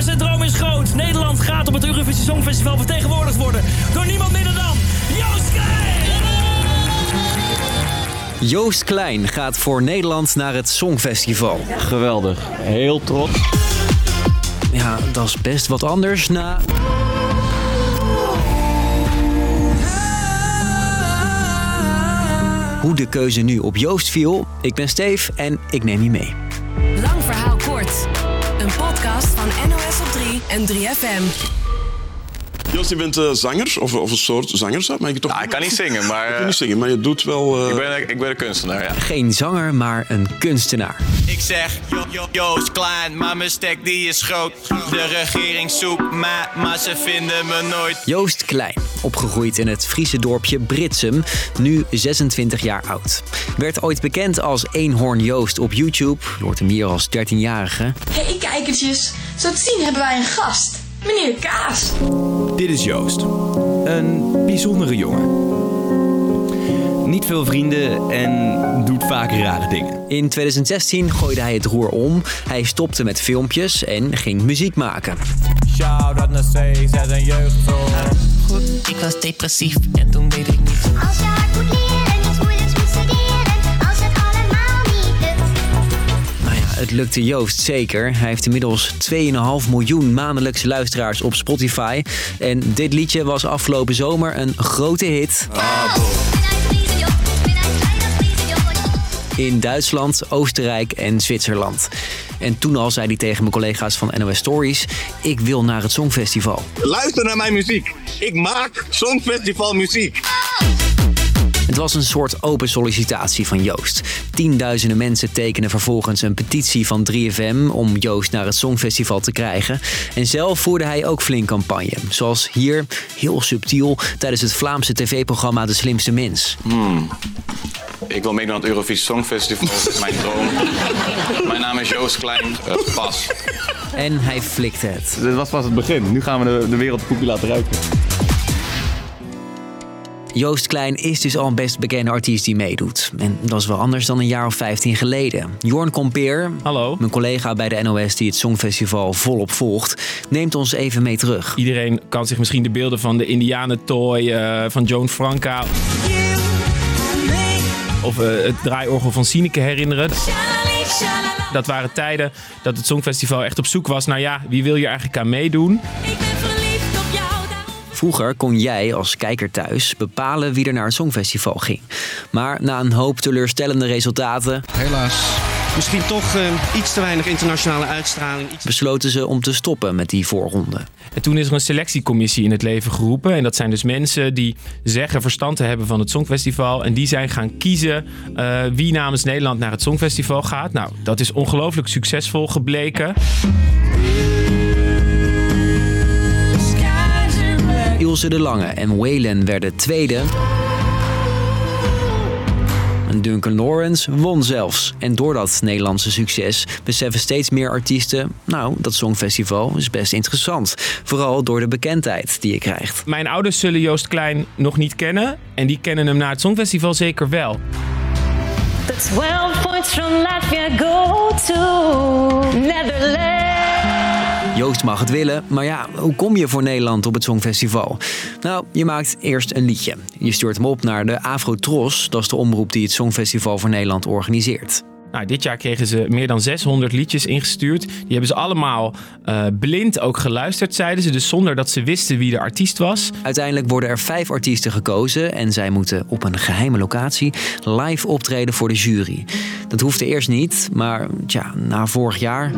Maar zijn droom is groot. Nederland gaat op het Eurovisie Songfestival vertegenwoordigd worden door niemand minder dan Joost Klein! Joost Klein gaat voor Nederland naar het Songfestival. Geweldig. Heel trots. Ja, dat is best wat anders na... Hoe de keuze nu op Joost viel, ik ben Steef en ik neem je mee. Lang verhaal kort. En 3FM. Joost, je bent eh, zanger, of, of een soort zanger, ik toch? Nou, ik kan niet zingen, maar Je kan eh, niet zingen, maar je doet wel... eh, ik, ben, ik ben een kunstenaar, ja. Geen zanger, maar een kunstenaar. Ik zeg, jo, jo, Joost klein, maar mijn stek die is groot. De regering zoekt mij, maar ze vinden me nooit. Joost Klein, opgegroeid in het Friese dorpje Britsum, nu 26 jaar oud. Werd ooit bekend als Eenhoorn Joost op YouTube. Je hoort hem hier als 13-jarige. Hey kijkertjes, zo te zien hebben wij een gast. Meneer Kaas. Dit is Joost. Een bijzondere jongen. Niet veel vrienden en doet vaak rare dingen. In 2016 gooide hij het roer om. Hij stopte met filmpjes en ging muziek maken. Shout-out naar C, zet een jeugdzorg. Goed, ik was depressief en toen deed ik niet. Als je hard moet leren, niets moeilijks moet studeren. Als het allemaal niet lukt. Nou ja, het lukte Joost zeker. Hij heeft inmiddels 2,5 miljoen maandelijkse luisteraars op Spotify. En dit liedje was afgelopen zomer een grote hit. In Duitsland, Oostenrijk en Zwitserland. En toen al zei hij tegen mijn collega's van NOS Stories: Ik wil naar het Songfestival. Luister naar mijn muziek. Ik maak Songfestival muziek. Het was een soort open sollicitatie van Joost. Tienduizenden mensen tekenen vervolgens een petitie van 3FM om Joost naar het Songfestival te krijgen. En zelf voerde hij ook flink campagne. Zoals hier, heel subtiel, tijdens het Vlaamse tv-programma De Slimste Mens. Ik wil meedoen aan het Eurovisie Songfestival. Dat is mijn droom. Mijn naam is Joost Klein. Eh, pas. En hij flikte het. Dit was pas het begin. Nu gaan we de, de wereldkoekje laten ruiken. Joost Klein is dus al een best bekende artiest die meedoet. En dat is wel anders dan een jaar of 15 geleden. Jorn Compeer, Hallo. mijn collega bij de NOS die het Songfestival volop volgt, neemt ons even mee terug. Iedereen kan zich misschien de beelden van de Indianentooi eh van Joan Franca of eh, het draaiorgel van Sineke herinneren. Dat waren tijden dat het Songfestival echt op zoek was naar ja, wie wil je eigenlijk aan meedoen? Vroeger kon jij als kijker thuis bepalen wie er naar het Songfestival ging. Maar na een hoop teleurstellende resultaten Helaas. Misschien toch eh, iets te weinig internationale uitstraling. Iets... besloten ze om te stoppen met die voorronde. En toen is er een selectiecommissie in het leven geroepen. En dat zijn dus mensen die zeggen verstand te hebben van het Songfestival. En die zijn gaan kiezen eh, wie namens Nederland naar het Songfestival gaat. Nou, dat is ongelooflijk succesvol gebleken. Ilse de Lange en Waylon werden tweede. En Duncan Lawrence won zelfs. En door dat Nederlandse succes beseffen steeds meer artiesten... nou, dat Songfestival is best interessant. Vooral door de bekendheid die je krijgt. Mijn ouders zullen Joost Klein nog niet kennen. En die kennen hem na het Songfestival zeker wel. The 12 points from Latvia go to Netherlands. Joost mag het willen, maar ja, hoe kom je voor Nederland op het Songfestival? Nou, je maakt eerst een liedje. Je stuurt hem op naar de Afrotros, dat is de omroep die het Songfestival voor Nederland organiseert. Nou, dit jaar kregen ze meer dan 600 liedjes ingestuurd. Die hebben ze allemaal eh, blind ook geluisterd, zeiden ze. Dus zonder dat ze wisten wie de artiest was. Uiteindelijk worden er vijf artiesten gekozen en zij moeten op een geheime locatie live optreden voor de jury. Dat hoefde eerst niet, maar tja, na vorig jaar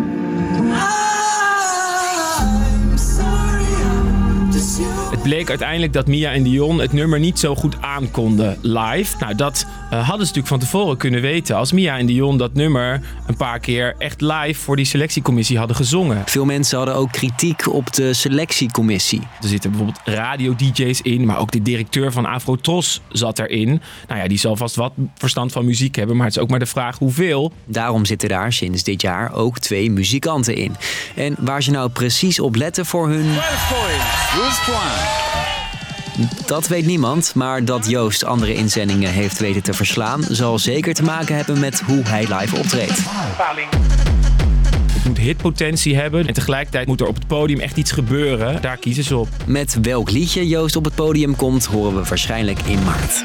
Het bleek uiteindelijk dat Mia en Dion het nummer niet zo goed aankonden live. Nou, dat eh, hadden ze natuurlijk van tevoren kunnen weten. Als Mia en Dion dat nummer een paar keer echt live voor die selectiecommissie hadden gezongen. Veel mensen hadden ook kritiek op de selectiecommissie. Er zitten bijvoorbeeld radio-dj's in, maar ook de directeur van Afrotros zat erin. Nou ja, die zal vast wat verstand van muziek hebben, maar het is ook maar de vraag hoeveel. Daarom zitten daar sinds dit jaar ook twee muzikanten in. En waar ze nou precies op letten voor hun... Dat weet niemand, maar dat Joost andere inzendingen heeft weten te verslaan... zal zeker te maken hebben met hoe hij live optreedt. Het moet hitpotentie hebben en tegelijkertijd moet er op het podium echt iets gebeuren. Daar kiezen ze op. Met welk liedje Joost op het podium komt, horen we waarschijnlijk in maart.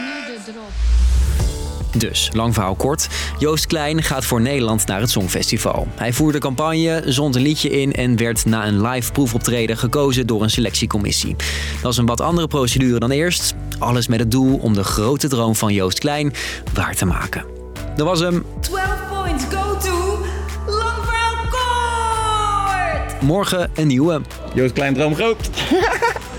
Dus, lang verhaal kort. Joost Klein gaat voor Nederland naar het Songfestival. Hij voerde campagne, zond een liedje in en werd na een live proefoptreden gekozen door een selectiecommissie. Dat is een wat andere procedure dan eerst. Alles met het doel om de grote droom van Joost Klein waar te maken. Dat was hem. 12 points go to Lang Verhaal Kort! Morgen een nieuwe. Joost Klein droom groot.